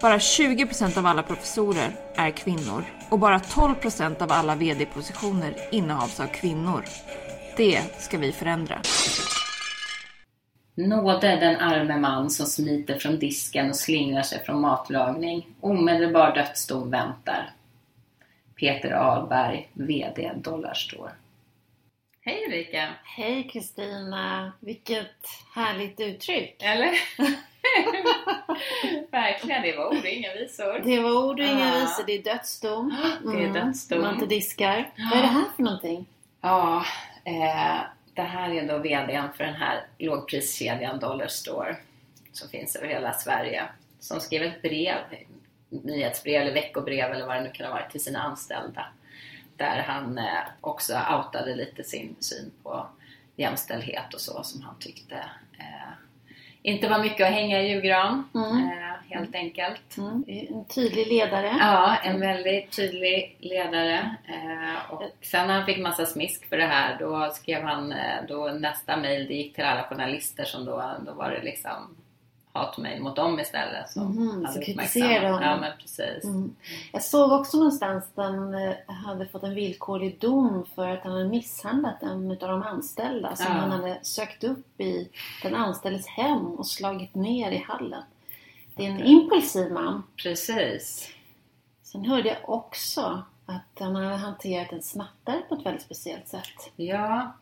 Bara 20 procent av alla professorer är kvinnor och bara 12 procent av alla VD-positioner innehas av kvinnor. Det ska vi förändra. Nåde den arme man som smiter från disken och slingrar sig från matlagning. Omedelbar dödsdom väntar. Peter Ahlberg, VD Dollarstore. Hej Ulrika! Hej Kristina! Vilket härligt uttryck! Eller? Verkligen, det var ord och inga visor. Det var ord och inga Ja. visor, det är dödsdom. Det är dödsdom. Man inte diskar. Vad är det här för någonting? Ja, eh, det här är då VDn för den här lågpriskedjan Dollar Store som finns över hela Sverige. Som skrev ett brev, nyhetsbrev eller veckobrev eller vad det nu kan ha varit till sina anställda. Där han eh, också outade lite sin syn på jämställdhet och så som han tyckte eh, inte var mycket att hänga i julgran Mm. eh, helt enkelt. Mm. En tydlig ledare. Ja, en väldigt tydlig ledare. Eh, och sen när han fick massa smisk för det här, då skrev han, eh, då nästa mejl, det gick till alla journalister som då, då var det liksom hatmejl mot dem istället. Som hade så kritiserade honom. Ja, men precis. Mm. Jag såg också någonstans att han eh, hade fått en villkorlig dom för att han hade misshandlat en av de anställda som Ja. han hade sökt upp i den anställdes hem och slagit ner i hallen. Det är en impulsiv man. Precis. Sen hörde jag också att han hade hanterat en snattare på ett väldigt speciellt sätt. Ja,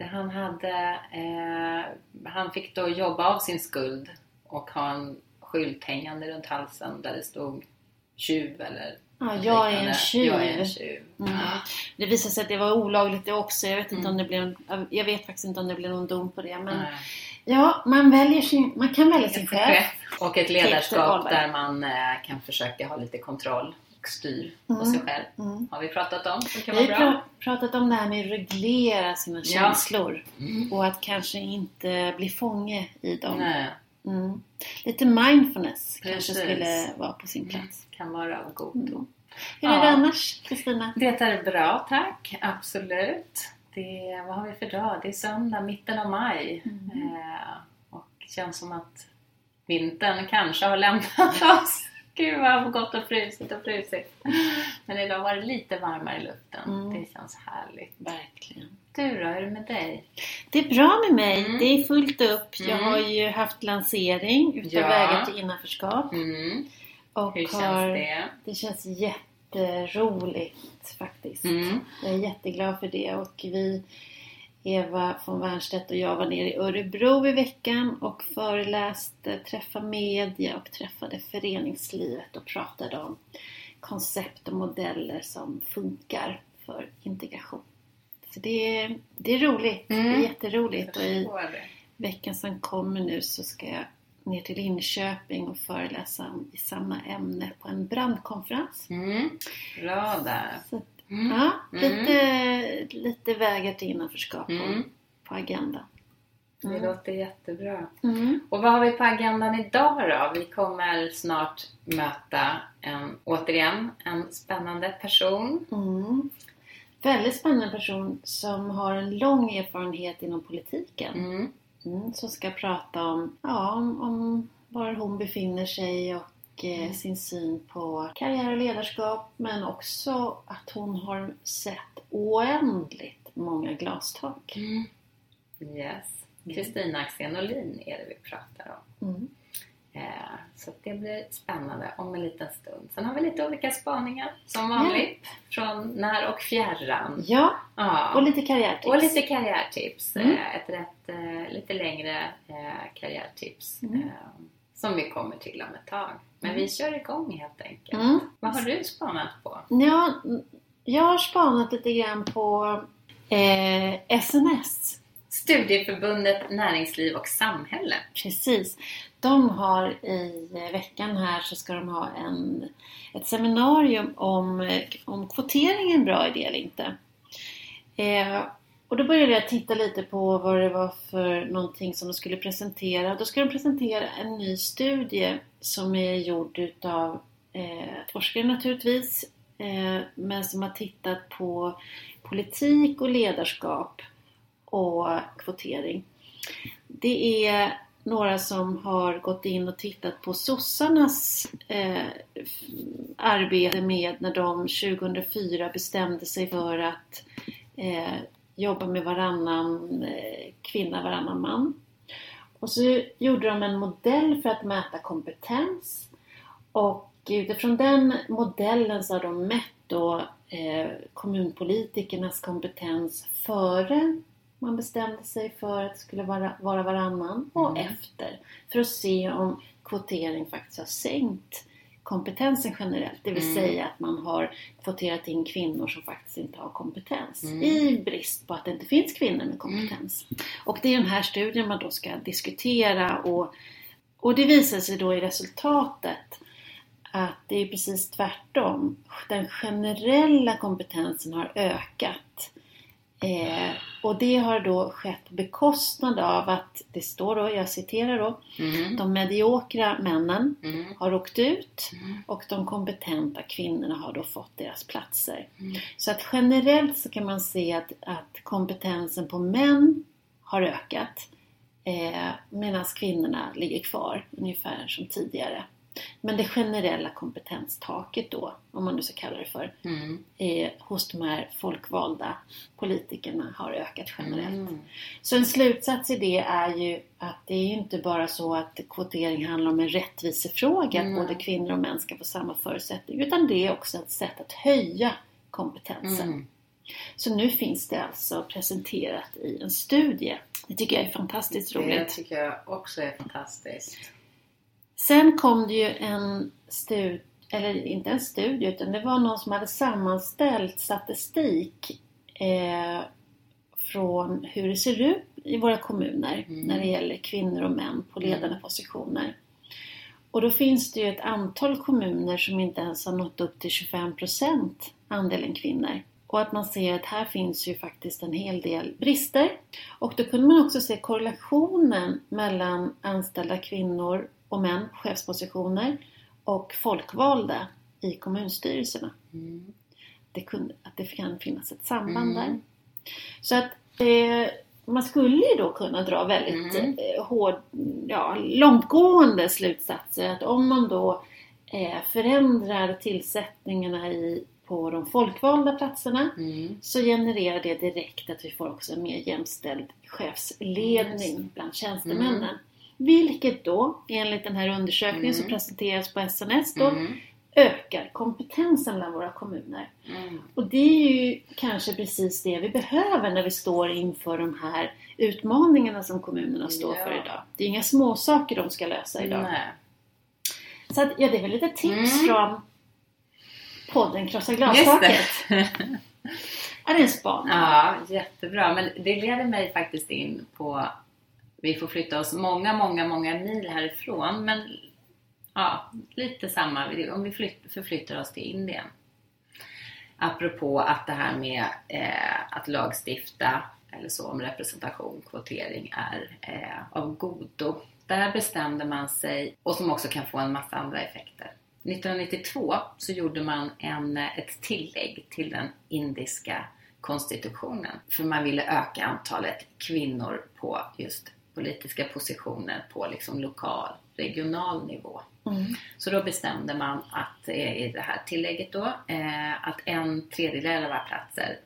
han hade, eh, han fick då jobba av sin skuld och ha en skylt hängande runt halsen där det stod tjuv eller Ja, jag är en tjuv. Jag är en tjuv. Mm. Det visade sig att det var olagligt det också. Jag vet, inte Mm. om det blev, jag vet faktiskt inte om det blev någon dom på det. Men Nej. ja, man, väljer sin, man kan välja sin chef. Och ett Peter ledarskap där man eh, kan försöka ha lite kontroll och styr på Mm. sig själv. Mm. Har vi pratat om. Det kan Vi har pra- pratat om det här med att reglera sina Ja. känslor. Mm. Och att kanske inte bli fånge i dem. Nej, Mm. Lite mindfulness kanske Precis. skulle vara på sin plats. kan vara av godo. Mm. Hur är Ja. det annars, Kristina? Det är bra, tack. Absolut. Det, vad har vi för dag? Det är söndag, mitten av maj. Mm. Eh, och känns som att vintern kanske har lämnat oss. Gud vad gott och frusit och frusit. Men idag var det lite varmare i luften. Mm. Det känns härligt. Verkligen. Du då, hur är det med dig? Det är bra med mig. Mm. Det är fullt upp. Jag Mm. har ju haft lansering utav Ja. Vägar till innanförskap. Mm. Och Hur känns har, det? det känns jätteroligt faktiskt. Mm. Jag är jätteglad för det och vi Eva von Wernstedt och jag var nere i Örebro i veckan och föreläste, träffade media och träffade föreningslivet och pratade om koncept och modeller som funkar för integration. Så det är, det är roligt. Det är Mm. jätteroligt. Och i veckan som kommer nu så ska jag ner till Linköping och föreläsa i samma ämne på en brandkonferens. Mm. Bra där. Så, Mm. ja, Mm. lite, lite vägar till innanförskap på, Mm. på agendan. Det Mm. låter jättebra. Mm. Och vad har vi på agendan idag då? Vi kommer snart möta en, återigen en spännande person. Mm. Väldigt spännande person som har en lång erfarenhet inom politiken. Mm. Mm, som ska prata om, ja, om, om var hon befinner sig och eh, Mm. sin syn på karriär och ledarskap men också att hon har sett oändligt många glastak. Yes. Kristina Axén Olin är det vi pratar om. Eh, så det blir spännande om en liten stund. Sen har vi lite olika spaningar som vanligt. Från när och fjärran. Ja, Ja. och lite karriärtips. Och lite karriärtips. Mm. Eh, Ett rätt, eh, lite längre karriärtips. Mm. Som vi kommer till om ett tag. Men Mm. vi kör igång helt enkelt. Mm. Vad har du spanat på? Ja, jag har spanat lite grann på eh, SNS. Studieförbundet Näringsliv och Samhälle. Precis. De har i veckan här så ska de ha en, ett seminarium om, om kvotering är en bra idé eller inte. Eh, och då började jag titta lite på vad det var för någonting som de skulle presentera. Då ska de presentera en ny studie som är gjord utav eh, forskare naturligtvis, eh, men som har tittat på politik och ledarskap och kvotering. Det är några som har gått in och tittat på sossarnas eh, arbete med när de 2004 bestämde sig för att eh, jobba med varannan eh, kvinna, varannan man. Och så gjorde de en modell för att mäta kompetens och utifrån den modellen så har de mätt då eh, kommunpolitikernas kompetens före man bestämde sig för att det skulle vara, vara varannan och Mm. efter. För att se om kvotering faktiskt har sänkt kompetensen generellt. Det vill Mm. säga att man har kvoterat in kvinnor som faktiskt inte har kompetens. Mm. I brist på att det inte finns kvinnor med kompetens. Och det är den här studien man då ska diskutera och, och det visar sig då i resultatet att det är precis tvärtom. Den generella kompetensen har ökat. Eh, och det har då skett bekostnad av att, det står då, jag citerar då, Mm. de mediokra männen Mm. har åkt ut Mm. och de kompetenta kvinnorna har då fått deras platser. Mm. Så att generellt så kan man se att, att kompetensen på män har ökat eh, medan kvinnorna ligger kvar ungefär som tidigare. Men det generella kompetenstaket då, om man nu ska kalla det för, Mm. eh, hos de här folkvalda politikerna har ökat generellt. Mm. Så en slutsats i det är ju att det är inte bara så att kvotering handlar om en rättvisefråga, att Mm. både kvinnor och män ska få samma förutsättningar, utan det är också ett sätt att höja kompetensen. Mm. Så nu finns det alltså presenterat i en studie. Det tycker jag är fantastiskt Det roligt. tycker jag också är fantastiskt. Sen kom det ju en studie, eller inte en studie, utan det var någon som hade sammanställt statistik eh, från hur det ser ut i våra kommuner Mm. när det gäller kvinnor och män på ledande Mm. positioner. Och då finns det ju ett antal kommuner som inte ens har nått upp till 25% andelen kvinnor. Och att man ser att här finns ju faktiskt en hel del brister. Och då kunde man också se korrelationen mellan anställda kvinnor och män på chefspositioner och folkvalda i kommunstyrelserna. Mm. Det kunde, att det kan finnas ett samband Mm. där. Så att eh, man skulle ju då kunna dra väldigt Mm. eh, hård, ja, långtgående slutsatser. Att om man då eh, förändrar tillsättningarna i, på de folkvalda platserna Mm. så genererar det direkt att vi får också en mer jämställd chefsledning Just bland tjänstemännen. Vilket då, enligt den här undersökningen som Mm. presenteras på SNS då, Mm. ökar kompetensen bland våra kommuner. Mm. Och det är ju kanske precis det vi behöver när vi står inför de här utmaningarna som kommunerna står Ja. för idag. Det är inga små saker de ska lösa idag. Nej. Så att, ja, det är väl lite tips Mm. från podden Krossa glastaket. det. Är det en spaning? Ja, jättebra. Men det leder mig faktiskt in på... Vi får flytta oss många, många, många mil härifrån. Men ja, lite samma. Om vi flytt, förflyttar oss till Indien. Apropå att det här med eh, att lagstifta eller så om representation, kvotering är eh, av godo. Där bestämde man sig, och som också kan få en massa andra effekter. 1992 så gjorde man en, ett tillägg till den indiska konstitutionen. För man ville öka antalet kvinnor på just politiska positioner på liksom lokal, regional nivå. Mm. Så då bestämde man att eh, i det här tillägget då eh, att en tredjedel av alla platser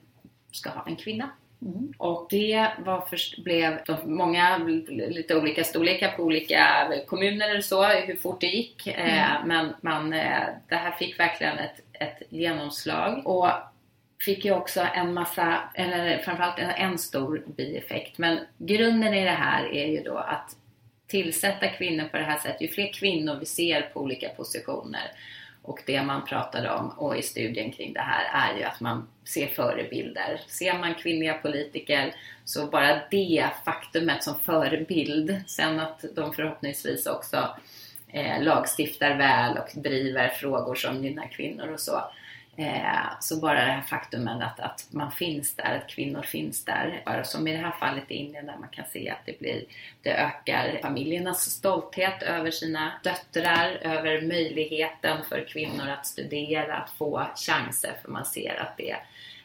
ska ha en kvinna. Mm. Och det var först, blev många lite olika storlekar på olika kommuner eller så, hur fort det gick. Eh, men man, eh, det här fick verkligen ett, ett genomslag. Och fick ju också en massa, eller framförallt en, en stor bieffekt. Men grunden i det här är ju då att tillsätta kvinnor på det här sättet. Ju fler kvinnor vi ser på olika positioner Och det man pratade om och i studien kring det här är ju att man ser förebilder. Ser man kvinnliga politiker så bara det faktumet som förebild, sen att de förhoppningsvis också eh, lagstiftar väl och driver frågor som gynnar kvinnor och så. Eh, så bara det här faktumet att, att man finns där, att kvinnor finns där. Bara som i det här fallet i Indien där man kan se att det, blir, det ökar familjernas stolthet över sina döttrar, över möjligheten för kvinnor att studera, att få chanser för man ser att det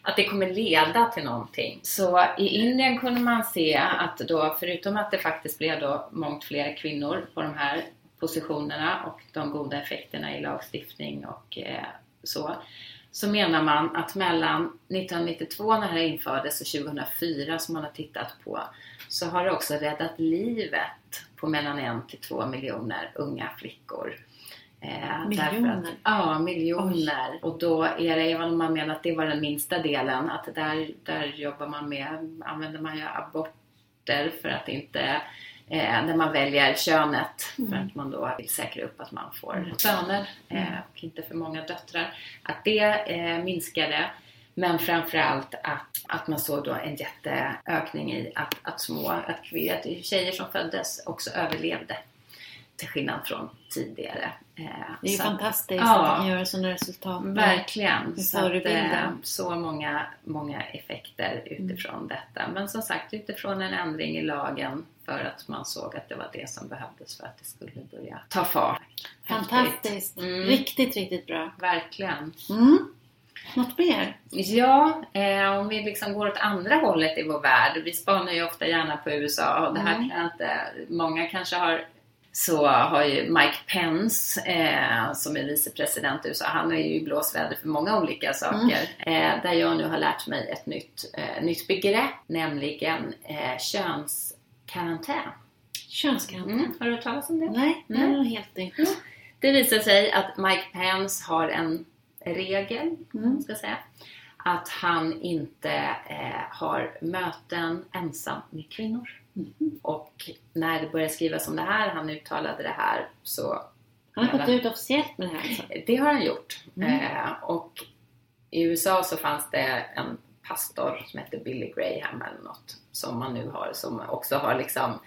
att det kommer leda till någonting. Så i Indien kunde man se att då, förutom att det faktiskt blev då mångt fler kvinnor på de här positionerna och de goda effekterna i lagstiftning och eh, så, så menar man att mellan 1992 när det här infördes och 2004 som man har tittat på så har det också räddat livet på mellan en till två miljoner unga flickor. Eh, miljoner? Att, ja, miljoner. Oj. Och då är det, även om man menar att det var den minsta delen, att där, där jobbar man med, använder man ju aborter för att inte eh, där man väljer könet mm. för att man då vill säkra upp att man får mm. söner eh, mm. och inte för många döttrar. Att det eh, minskade. Men framförallt att, att man såg då en jätteökning i att, att små, att, att tjejer som föddes också överlevde. Till skillnad från tidigare. Eh, det är ju fantastiskt att, ja, att man gör sådana resultat. Verkligen. Så, att, eh, så många, många effekter utifrån mm. detta. Men som sagt utifrån en ändring i lagen för att man såg att det var det som behövdes för att det skulle börja ta fart. Fantastiskt! Mm. Riktigt, riktigt bra. Verkligen. Mm. Något mer? Ja, eh, om vi liksom går åt andra hållet i vår värld. Vi spanar ju ofta gärna på USA och det här mm. kan inte, många kanske har så har ju Mike Pence eh, som är vicepresident i USA, han är ju i blåsväder för många olika saker. Mm. Eh, där jag nu har lärt mig ett nytt, eh, nytt begrepp, nämligen eh, könskarantän. Könskarantän? Mm. Har du hört talas om det? Nej, det är nog helt nytt. Mm. Det visar sig att Mike Pence har en regel, mm. ska säga, att han inte eh, har möten ensam med kvinnor. Mm. Och när det började skrivas om det här, han uttalade det här, så... Han har gått ut officiellt med det här alltså. Det har han gjort. Mm. Eh, och i USA så fanns det en pastor som hette Billy Graham eller något som man nu har, som också har liksom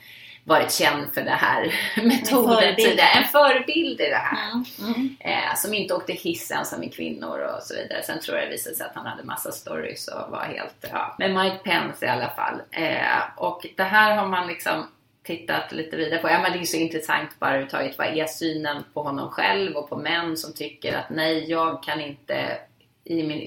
varit känd för det här metoden tidigare. En förebild i det här. Mm. Mm. Eh, som inte åkte hiss ensam med kvinnor och så vidare. Sen tror jag det visade sig att han hade massa stories och var helt, ja. Men Mike Pence i alla fall. Eh, och det här har man liksom tittat lite vidare på. Ja, men det är så intressant bara överhuvudtaget. Vad är synen på honom själv och på män som tycker att nej, jag kan inte i, min,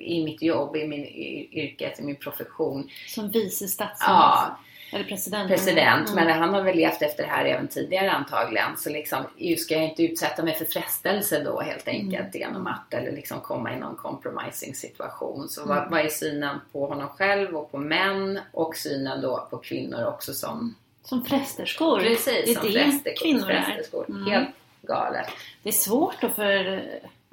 i mitt jobb, i min yrke, i min profession. Som vice statsminister? Ja, eller president. President, mm. men han har väl levt efter det här även tidigare antagligen. Så liksom, ska jag inte utsätta mig för frestelse då helt enkelt mm. genom att eller liksom komma i någon compromising situation. Så mm. vad, vad är synen på honom själv och på män och synen då på kvinnor också som som prästerskor. Precis, det är som det kvinnor är. Mm. Helt galet. Det är svårt då för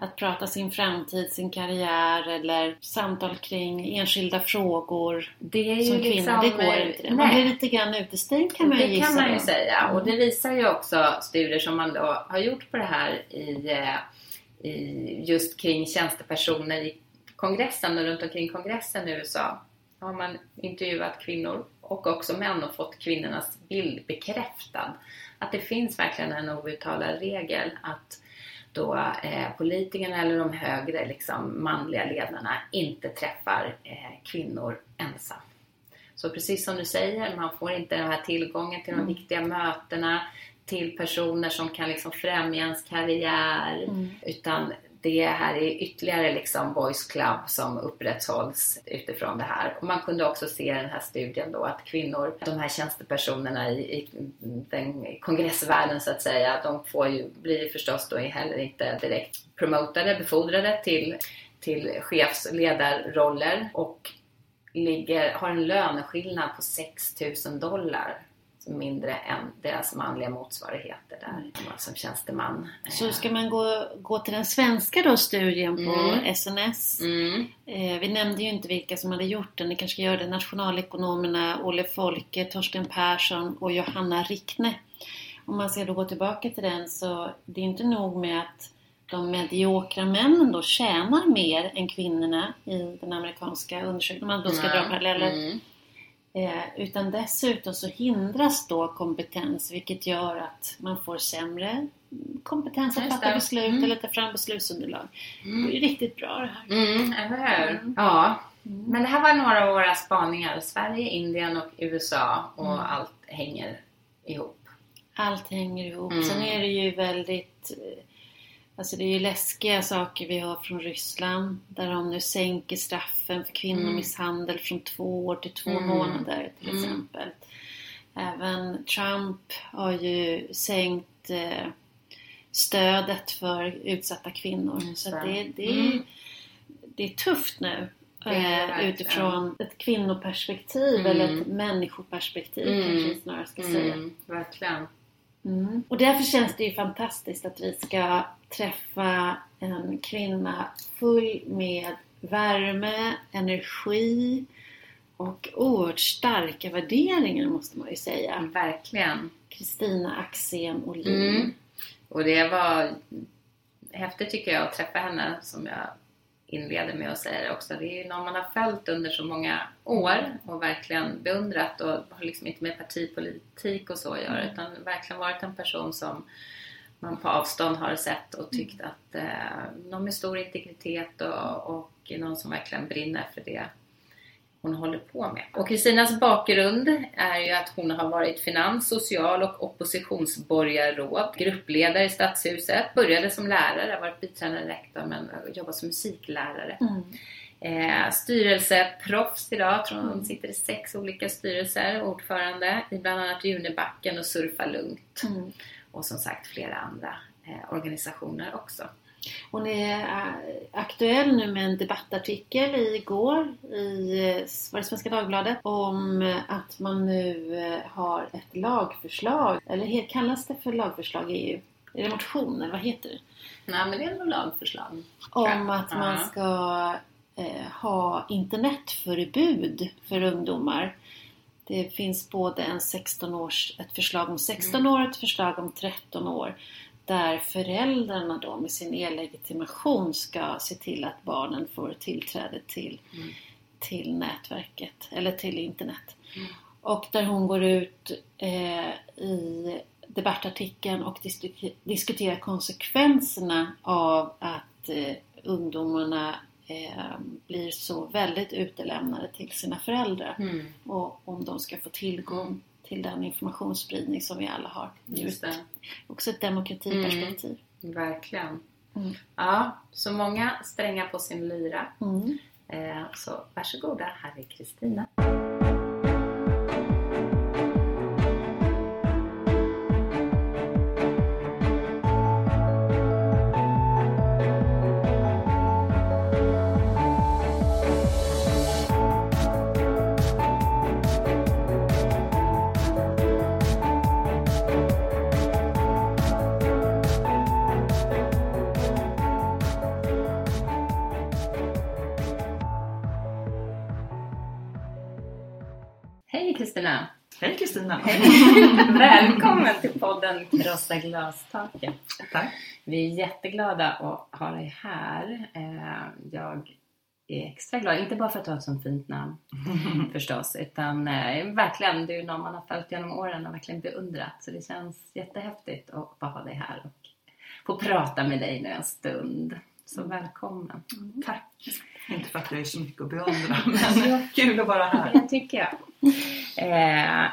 att prata sin framtid, sin karriär eller samtal kring enskilda frågor det är ju som kvinna. Liksom, det går inte. Man blir lite grann utestängd kan man det ju gissa. Det kan man ju säga mm. och det visar ju också studier som man då har gjort på det här i, eh, i just kring tjänstepersoner i kongressen och runt omkring kongressen i USA har man intervjuat kvinnor och också män och fått kvinnornas bild bekräftad. Att det finns verkligen en outtalad regel att då eh, politikerna eller de högre liksom, manliga ledarna inte träffar eh, kvinnor ensam. Så precis som du säger, man får inte den här tillgången till de mm. viktiga mötena, till personer som kan liksom främja ens karriär. Mm. Utan det här är ytterligare liksom Boys Club som upprätthålls utifrån det här. Och man kunde också se i den här studien då att kvinnor, de här tjänstepersonerna i, i den kongressvärlden så att säga, de får ju, blir ju förstås då heller inte direkt promotade, befordrade till, till chefsledarroller och ligger, har en löneskillnad på 6000 dollar mindre än deras manliga motsvarigheter där mm. som tjänsteman. Så ska man gå, gå till den svenska då studien på mm. SNS. Mm. Eh, vi nämnde ju inte vilka som hade gjort den. Ni kanske göra det. Nationalekonomerna Olle Folke, Torsten Persson och Johanna Rickne. Om man ska då gå tillbaka till den så det är inte nog med att de mediokra männen då tjänar mer än kvinnorna i den amerikanska undersökningen, om man då ska dra paralleller. Mm. Eh, utan dessutom så hindras då kompetens vilket gör att man får sämre kompetens att fatta beslut Mm. eller ta fram beslutsunderlag. Det är Mm. riktigt bra det här. Mm, eller hur? Mm. Ja. Men det här var några av våra spaningar. Sverige, Indien och USA och Mm. allt hänger ihop. Allt hänger ihop. Mm. Sen är det ju väldigt eh, Alltså det är ju läskiga saker vi har från Ryssland där de nu sänker straffen för kvinnomisshandel från två år till två Mm. månader till Mm. exempel. Även Trump har ju sänkt eh, stödet för utsatta kvinnor. Just Så det. det, det, är, Mm. det är tufft nu. Eh, utifrån ett kvinnoperspektiv Mm. eller ett människoperspektiv Mm. kanske vi snarare ska säga. Mm, verkligen. Mm. Och därför känns det ju fantastiskt att vi ska träffa en kvinna full med värme, energi och oerhört starka värderingar måste man ju säga. Verkligen. Kristina Axén Olin. Mm. Och det var häftigt tycker jag att träffa henne som jag inleder med att säga det också. Det är ju någon man har följt under så många år och verkligen beundrat och har liksom inte med partipolitik och så att göra Mm. utan verkligen varit en person som man på avstånd har sett och tyckt att eh, någon med stor integritet och, och någon som verkligen brinner för det hon håller på med. Och Kristinas bakgrund är ju att hon har varit finans-, social och oppositionsborgarråd, gruppledare i Stadshuset, började som lärare, varit biträdande rektor men jobbat som musiklärare. Mm. Eh, styrelseproffs idag, tror hon Mm. sitter i sex olika styrelser, ordförande i bland annat Junibacken och Surfa Lugnt. Mm. Och som sagt flera andra eh, organisationer också. Hon är äh, aktuell nu med en debattartikel igår i eh, var det Svenska Dagbladet om eh, att man nu eh, har ett lagförslag, eller kallas det för lagförslag i EU? Är det motion eller vad heter det? Nej men det är nog lagförslag. Om att man ska eh, ha internetförbud för ungdomar. Det finns både en 16 års, ett förslag om 16 år och ett förslag om 13 år. Där föräldrarna då med sin e-legitimation ska se till att barnen får tillträde till, Mm. till nätverket eller till internet. Mm. Och där hon går ut eh, i debattartikeln och dis- diskuterar konsekvenserna av att eh, ungdomarna eh, blir så väldigt utelämnade till sina föräldrar Mm. och om de ska få tillgång till den informationsspridning som vi alla har. Just det. Också ett demokratiperspektiv. Verkligen. Mm. Ja, så många strängar på sin lyra. Mm. Eh, så varsågoda, här är Kristina. Hej Kristina! Välkommen till podden Krossa glastaket. Tack! Vi är jätteglada att ha dig här. Eh, Jag är extra glad, inte bara för att du har ett sånt fint namn förstås, utan eh, verkligen, du är någon man har följt genom åren och verkligen beundrat. Så det känns jättehäftigt att bara ha dig här och få prata med dig nu en stund. Så välkommen! Tack! Inte för att jag är så mycket att beundra, men kul att vara här. Det tycker jag. Eh,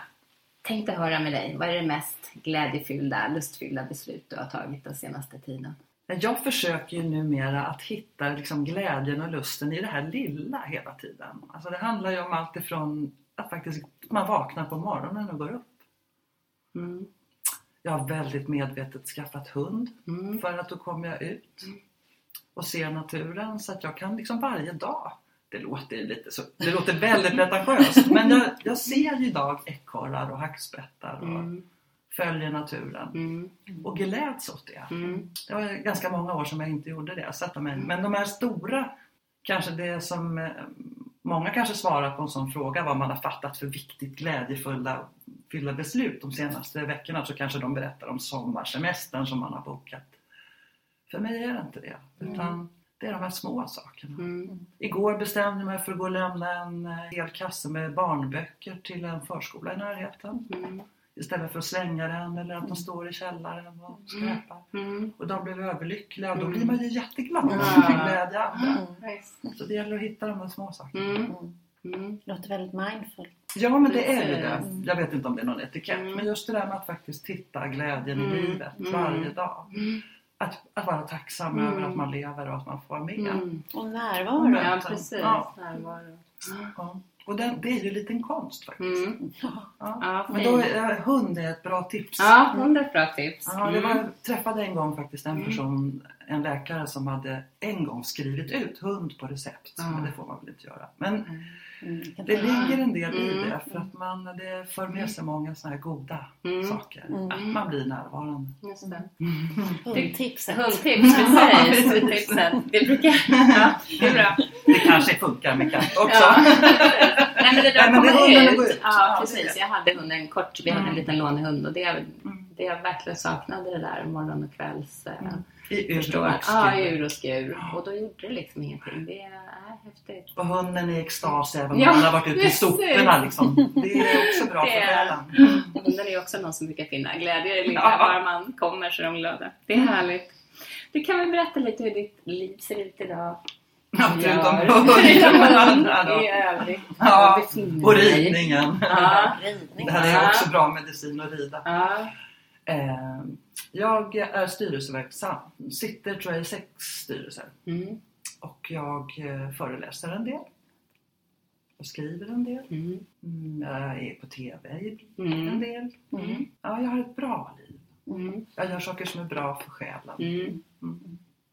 tänkte höra med dig, vad är det mest glädjefyllda, lustfyllda beslut du har tagit den senaste tiden? Jag försöker ju numera att hitta liksom glädjen och lusten i det här lilla hela tiden. Alltså det handlar ju om allt ifrån att faktiskt man vaknar på morgonen och går upp. Mm. Jag har väldigt medvetet skaffat hund Mm. för att då kommer jag ut och ser naturen så att jag kan liksom varje dag det låter lite så, det låter väldigt pretentiöst men jag, jag ser ju idag ekorrar och hackspettar och Mm. följer naturen Mm. och gläds åt det. Mm. Det var ganska många år som jag inte gjorde det. Sätta mig. Men de här stora, kanske det som eh, många kanske svarar på en sån fråga vad man har fattat för viktigt glädjefulla fyllda beslut de senaste veckorna så kanske de berättar om sommarsemestern som man har bokat För mig är det inte det. Utan det är de här små sakerna. Mm. Igår bestämde jag mig för att gå och lämna en eh, hel kasse med barnböcker till en förskola i närheten. Mm. Istället för att slänga den eller att de står i källaren och skräpar. Mm. Och de blev överlyckliga och då Mm. blir man ju jätteglad och Ja. fick glädja andra. Så det gäller att hitta de här små sakerna. Mm. Mm. Mm. Låter väldigt mindful. Ja men det är ju det. Jag vet inte om det är någon etikett Mm. men just det där med att faktiskt hitta glädjen Mm. i livet Mm. varje dag. Att, att vara tacksam Mm. över att man lever och att man får vara med. Mm. Och närvaro. Ja, precis. Ja. Närvaro. Ja. Och det, det är ju en liten konst faktiskt. Mm. Ja. Ja. Men då är hund är ett bra tips. Ja, hund är ett bra tips. Ja, det Mm. var, jag träffade en gång faktiskt en Mm. person, en läkare som hade en gång skrivit ut hund på recept. Ja. Men det får man väl inte göra. Men Mm. Kan det ligger en del i Mm. det för att man, det för med sig många sådana här goda Mm. saker. Mm. Att man blir närvarande. Just det. Hundtipset. Hundtips, precis. Hundtipset. Det brukar... Ja, det är bra. Det kanske funkar med katt också. Ja. Nej men det där Nej, kommer ut. går ut. Ja, precis. Jag hade hunden kort. Vi hade en Mm. liten lånehund och det, Mm. det jag verkligen saknade det där morgon och kvälls... eh, Mm. I ur och Ja, skur. ur och skur. Och då gjorde det liksom ingenting. Det är häftigt. Och hunden i extas även om Ja, man har varit ute i soporna. Liksom. Det är också bra Det för är- själen. Hunden är också någon som brukar finna glädje i lilla. Ja. Var man kommer så är de glada. Det är härligt. Du kan väl berätta lite hur ditt liv ser ut idag? Ja, förutom hunden. I övrigt. Ja, Och ridningen. Ja. Ridning. Det här är också bra medicin att rida. Ja. Eh, Jag är styrelseverksam. Sitter tror jag i sex styrelser. Mm. Och jag eh, föreläser en del. Jag skriver en del. Mm. Mm, Jag är på TV en del. Ja, jag har ett bra liv. Jag gör saker som är bra för själen.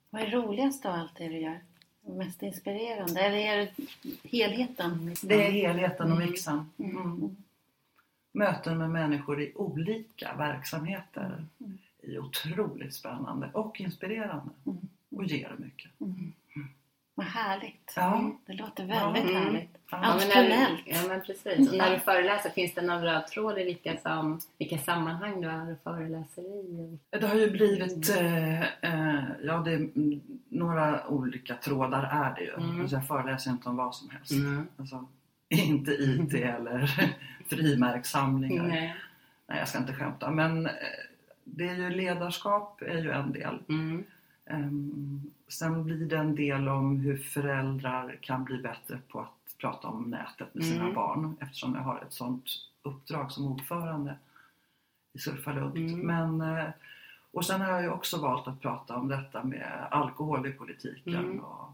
Vad är roligast av allt det du gör? Mest inspirerande? Eller är det helheten? Det är helheten och Mm. mixen. Mm. Mm. Möten med människor i olika verksamheter Mm. är otroligt spännande och inspirerande. Mm. Och ger mycket. Vad härligt. Ja. Det låter väldigt Mm. härligt. Ja. Ja, men när, Entreprenöriellt. ja men precis. Och när du föreläser, finns det någon röd tråd i vilka, som, vilka sammanhang du är och föreläser i? Det har ju blivit, eh, eh, ja det mm, några olika trådar är det ju. Mm. Alltså jag föreläser inte om vad som helst. Mm. Alltså, inte IT eller frimärkssamlingar. Nej. Nej, jag ska inte skämta. Men eh, det är ju ledarskap är ju en del. Mm. Ehm, sen blir det en del om hur föräldrar kan bli bättre på att prata om nätet med sina Mm. barn eftersom jag har ett sånt uppdrag som ordförande i Surfa Lugnt. Mm. Men, eh, och sen har jag ju också valt att prata om detta med alkohol i politiken Mm. och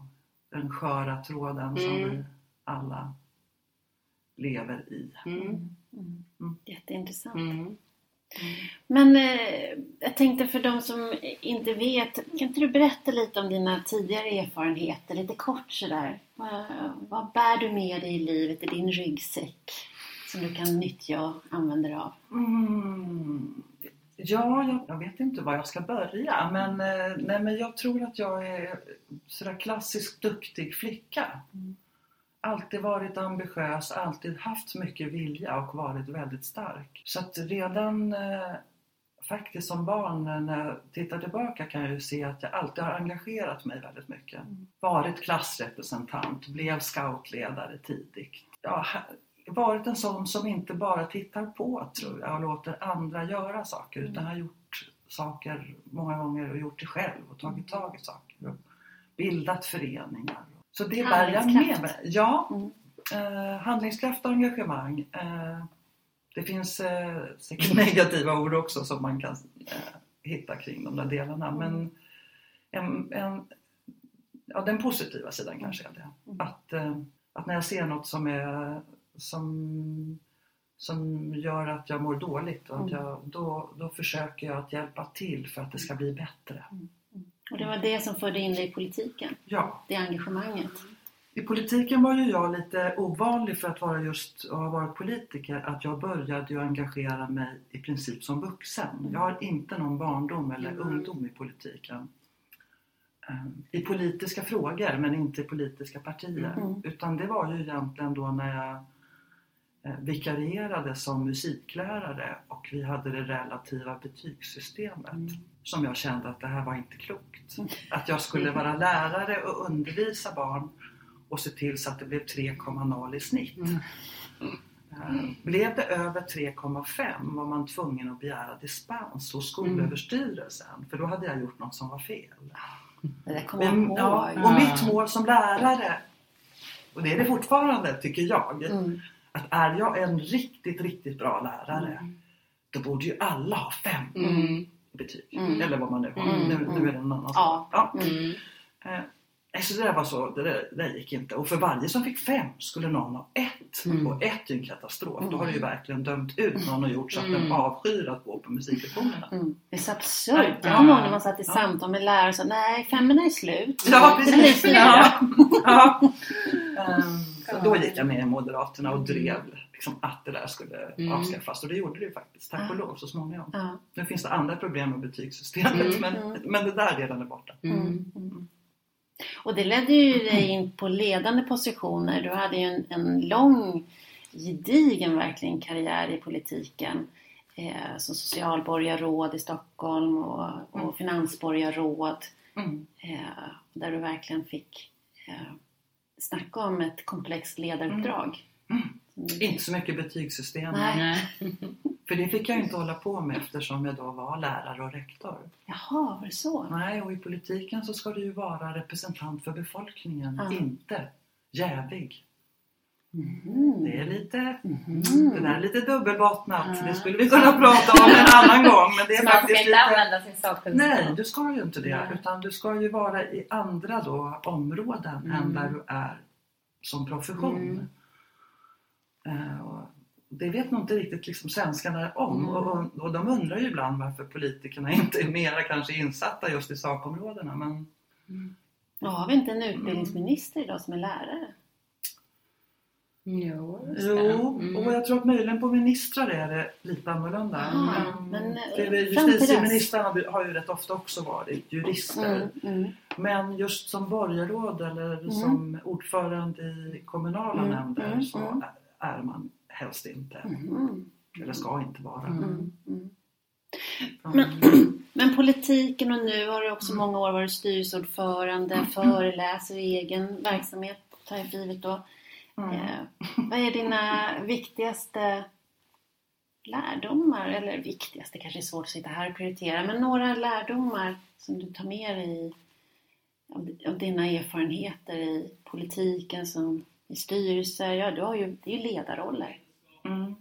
den sköra tråden som Mm. vi alla lever i. Mm. Mm. Jätteintressant. Mm. Men eh, jag tänkte för de som inte vet, kan inte du berätta lite om dina tidigare erfarenheter, lite kort sådär? Vad, vad bär du med dig i livet i din ryggsäck som du kan nyttja och använda dig av? Mm. Ja, jag, jag vet inte var jag ska börja men, eh, nej, men jag tror att jag är sådär klassisk duktig flicka. Mm. Alltid varit ambitiös, alltid haft mycket vilja och varit väldigt stark. Så att redan eh, faktiskt som barn eh, när jag tittar tillbaka kan jag ju se att jag alltid har engagerat mig väldigt mycket. Mm. Varit klassrepresentant, blev scoutledare tidigt. Ja, varit en sån som inte bara tittar på tror jag och låter andra göra saker utan har gjort saker många gånger och gjort det själv och tagit tag i saker och bildat föreningar. Så det bär jag med mig. Ja, Mm. eh, handlingskraft och engagemang. Eh, det finns eh, säkert negativa ord också som man kan eh, hitta kring de där delarna men en, en, ja, den positiva sidan kanske är det. Mm. Att, eh, att när jag ser något som, är, som, som gör att jag mår dåligt och att Mm. jag, då, då försöker jag att hjälpa till för att det ska bli bättre. Och det var det som förde in dig i politiken, Ja, det engagemanget. i politiken var ju jag lite ovanlig för att vara just och ha varit politiker att jag började ju engagera mig i princip som vuxen. Jag har inte någon barndom eller Mm. ungdom i politiken. Eh, I politiska frågor men inte i politiska partier. Mm. Utan det var ju egentligen då när jag vikarierade som musiklärare och vi hade det relativa betygssystemet. Mm. som jag kände att det här var inte klokt. Att jag skulle vara lärare och undervisa barn och se till så att det blev 3,0 i snitt. Mm. Eh, Blev det över 3,5 var man tvungen att begära dispens hos Skolöverstyrelsen för då hade jag gjort något som var fel. Det där kommer jag ihåg. Och, ja, och mitt mål som lärare, och det är det fortfarande tycker jag, Mm. Att är jag en riktigt, riktigt bra lärare då borde ju alla ha fem Mm. betyg. Mm. Eller vad man nu har. Mm, Nu, mm. nu är det en annan Ja. Ja. Mm. Eh, Så det där var så, det, där, det där gick inte. Och för varje som fick fem skulle någon ha ett. Mm. Och ett är ju en katastrof. Då har du Mm. ju verkligen dömt ut någon och gjort så att den Mm. avskyr att gå på musiklektionerna. Mm. Det är så absurt. Jag ja. kommer ihåg när man satt i Ja. samtal med lärare och sa nej, femmorna är slut. Ja, precis. Ja. Ja. Ehm, så då gick jag med i Moderaterna och drev liksom, att det där skulle Mm. avskaffas. Och det gjorde det ju faktiskt, tack och lov, så småningom. Ja. Nu finns det andra problem med betygssystemet Mm. men, Mm. men det där redan är borta. Mm. Mm. Och det ledde ju dig in på ledande positioner. Du hade ju en, en lång, gedigen verkligen karriär i politiken. Eh, som socialborgarråd i Stockholm och, och Mm. finansborgarråd. Mm. Eh, där du verkligen fick eh, snacka om ett komplext ledaruppdrag. Mm. Mm. Inte så mycket betygssystem. För det fick jag inte hålla på med eftersom jag då var lärare och rektor. Jaha, var det så? Nej, och i politiken så ska du ju vara representant för befolkningen, Ja. inte jävig. Mm. Det är lite, Mhm. det där är lite dubbelbottnat. Ja. Det skulle vi kunna prata om en annan gång. Men det är Så man ska faktiskt inte lite... använda sin sakkunskap? Nej, du ska ju inte det. Nej. Utan du ska ju vara i andra då, områden Mm. än där du är som profession. Mm. Och det vet nog inte riktigt liksom svenskarna om. Mm. Och, och, och de undrar ju ibland varför politikerna inte är mera kanske insatta just i sakområdena. Men Ja, har vi inte en utbildningsminister idag som är lärare? Jo. Jo, Mm. och jag tror att möjligen på ministrar är det lite annorlunda. Ah, men men, eh, dess. justitieministrarna har ju rätt ofta också varit jurister. Mm, mm, Men just som borgarråd eller Mm. som ordförande i kommunala Mm, nämnder så är man helst inte. Eller ska inte vara. Mm. Men politiken och nu har du också många år varit styrelseordförande, föreläser i egen verksamhet, tar jag för givet då. Mm. Eh, vad är dina viktigaste lärdomar? Eller viktigaste kanske är svårt att sitta här och prioritera, men några lärdomar som du tar med dig av, av dina erfarenheter i politiken, som i styrelser. Ja, du har ju, det är ju ledarroller. Mm.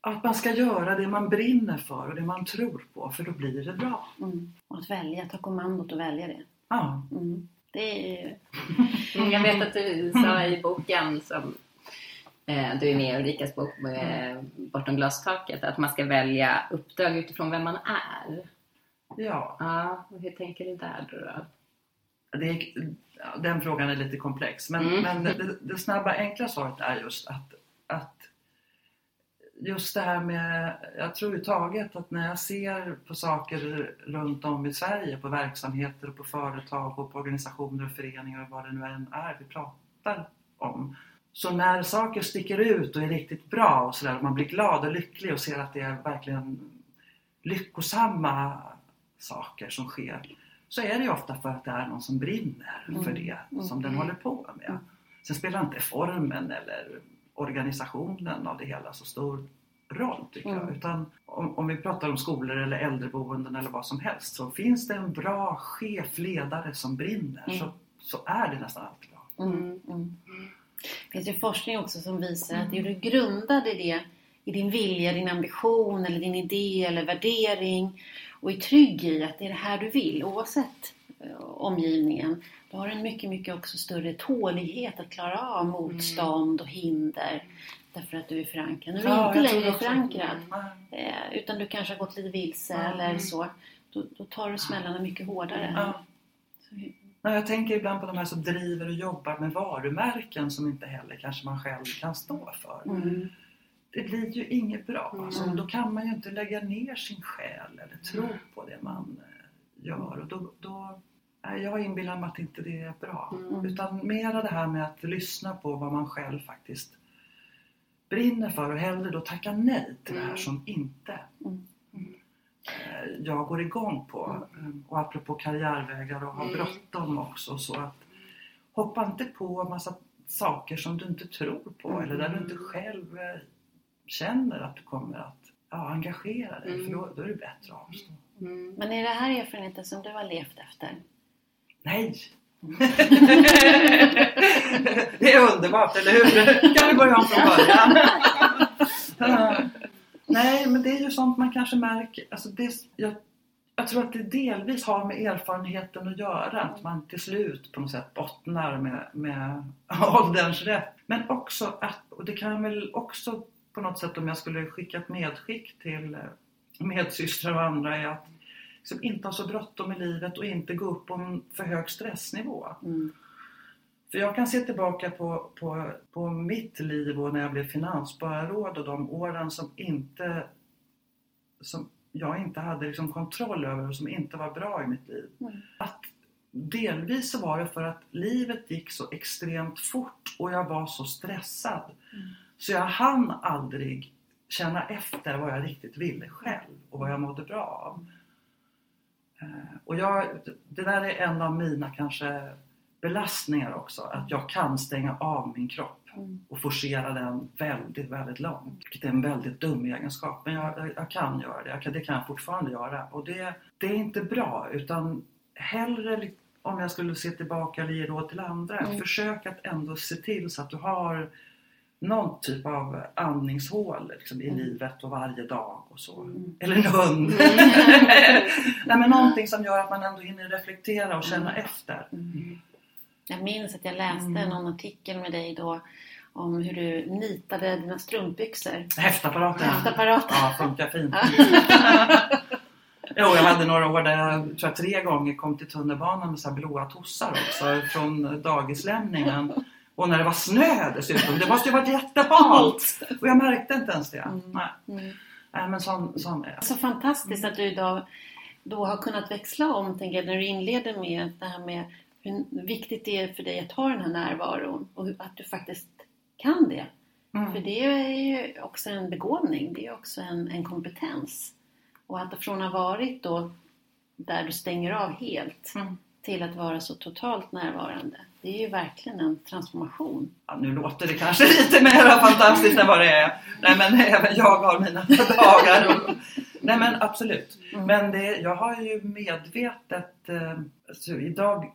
Att man ska göra det man brinner för och det man tror på för då blir det bra. Mm. Och att välja, ta kommandot och välja det. Ja. Mm. Det är Mm, Jag vet att du sa i boken som eh, du är med i Ulrikas bok med Bortom glastaket att man ska välja uppdrag utifrån vem man är. ja. Ja, och hur tänker du där då? då? Det den frågan är lite komplex. Men, Mm. men det, det snabba enkla svaret är just att, att just det här med, jag tror taget att när jag ser på saker runt om i Sverige, på verksamheter och på företag och på organisationer och föreningar och vad det nu än är vi pratar om. Så när saker sticker ut och är riktigt bra och sådär, och man blir glad och lycklig och ser att det är verkligen lyckosamma saker som sker så är det ju ofta för att det är någon som brinner för Mm. det Mm. som den håller på med. Mm. Sen spelar inte formen eller organisationen av det hela så stor roll tycker jag. Mm. Utan om, om vi pratar om skolor eller äldreboenden eller vad som helst så finns det en bra chef, ledare som brinner Mm. så, så är det nästan alltid bra. Mm, mm. Det finns ju forskning också som visar att är du grundad i det, i din vilja, din ambition eller din idé eller värdering och är trygg i att det är det här du vill oavsett eh, omgivningen. Då har en mycket, mycket också större tålighet att klara av motstånd och hinder. Därför att du är förankrad. När du Ja, inte längre är förankrad Mm. eh, utan du kanske har gått lite vilse Mm. eller så. Då, då tar du smällarna mycket hårdare. Ja. Nej, jag tänker ibland på de här som driver och jobbar med varumärken som inte heller kanske man själv kan stå för. mm, Det blir ju inget bra. Mm. Alltså, då kan man ju inte lägga ner sin själ eller tro på det man eh, gör. Och då, då, jag inbillar mig att inte det är bra. Mm. Utan mera det här med att lyssna på vad man själv faktiskt brinner för och hellre då tacka nej till det här Mm. som inte Mm. eh, jag går igång på. Eh, Och apropå karriärvägar och ha Mm. bråttom också. Så att hoppa inte på massa saker som du inte tror på Mm. eller där du inte själv eh, känner att du kommer att ja, engagera dig. Mm. För då, då är det bättre att avstå. Mm. Men är det här erfarenheten som du har levt efter? Nej! det är underbart, eller hur? Kan vi börja om från början? Nej, men det är ju sånt man kanske märker. Alltså det, jag, jag tror att det delvis har med erfarenheten att göra. Att man till slut på något sätt bottnar med, med ålderns rätt. Men också att, och det kan väl också på något sätt om jag skulle skicka ett medskick till eh, medsystrar och andra är att liksom inte ha så bråttom i livet och inte gå upp på en för hög stressnivå. Mm. För jag kan se tillbaka på, på, på mitt liv och när jag blev finansborgarråd och de åren som inte som jag inte hade liksom kontroll över och som inte var bra i mitt liv. Mm. Att delvis så var det för att livet gick så extremt fort och jag var så stressad. Mm. Så jag hann aldrig känna efter vad jag riktigt ville själv och vad jag mådde bra av. Eh, Och jag, det där är en av mina kanske belastningar också. Att jag kan stänga av min kropp Mm. och forcera den väldigt, väldigt långt. Vilket är en väldigt dum egenskap. Men jag, jag, jag kan göra det. Jag kan, det kan jag fortfarande göra. Och det, det är inte bra. Utan hellre, om jag skulle se tillbaka eller ge råd till andra, Mm. försök att ändå se till så att du har någon typ av andningshål liksom, i Mm. livet och varje dag och så. Mm. Eller en hund. Nej, men någonting som gör att man ändå hinner reflektera och känna efter. Mm. Jag minns att jag läste Mm. någon artikel med dig då om hur du nitade dina strumpbyxor. Häftapparaten. Häftapparaten. Ja, funkar fint. Jo, jag hade några år där jag tror jag tre gånger kom till tunnelbanan med så här blåa tossar också från dagislämningen. Och när det var snö dessutom. Det måste ju varit jättehalt! Och jag märkte inte ens det. Mm. Nej, Mm. Men sån, sån är jag. Så fantastiskt att du idag då har kunnat växla om, tänker jag, när du inleder med det här med hur viktigt det är för dig att ha den här närvaron och att du faktiskt kan det. För Mm. det är ju också en begåvning, det är också en, en kompetens. Och att från att ha varit då där du stänger av helt Mm. Till att vara så totalt närvarande. Det är ju verkligen en transformation. Ja, nu låter det kanske lite mer fantastiskt än vad det är. Nej men även jag har mina dagar. Nej men absolut. Mm. Men det, jag har ju medvetet alltså, idag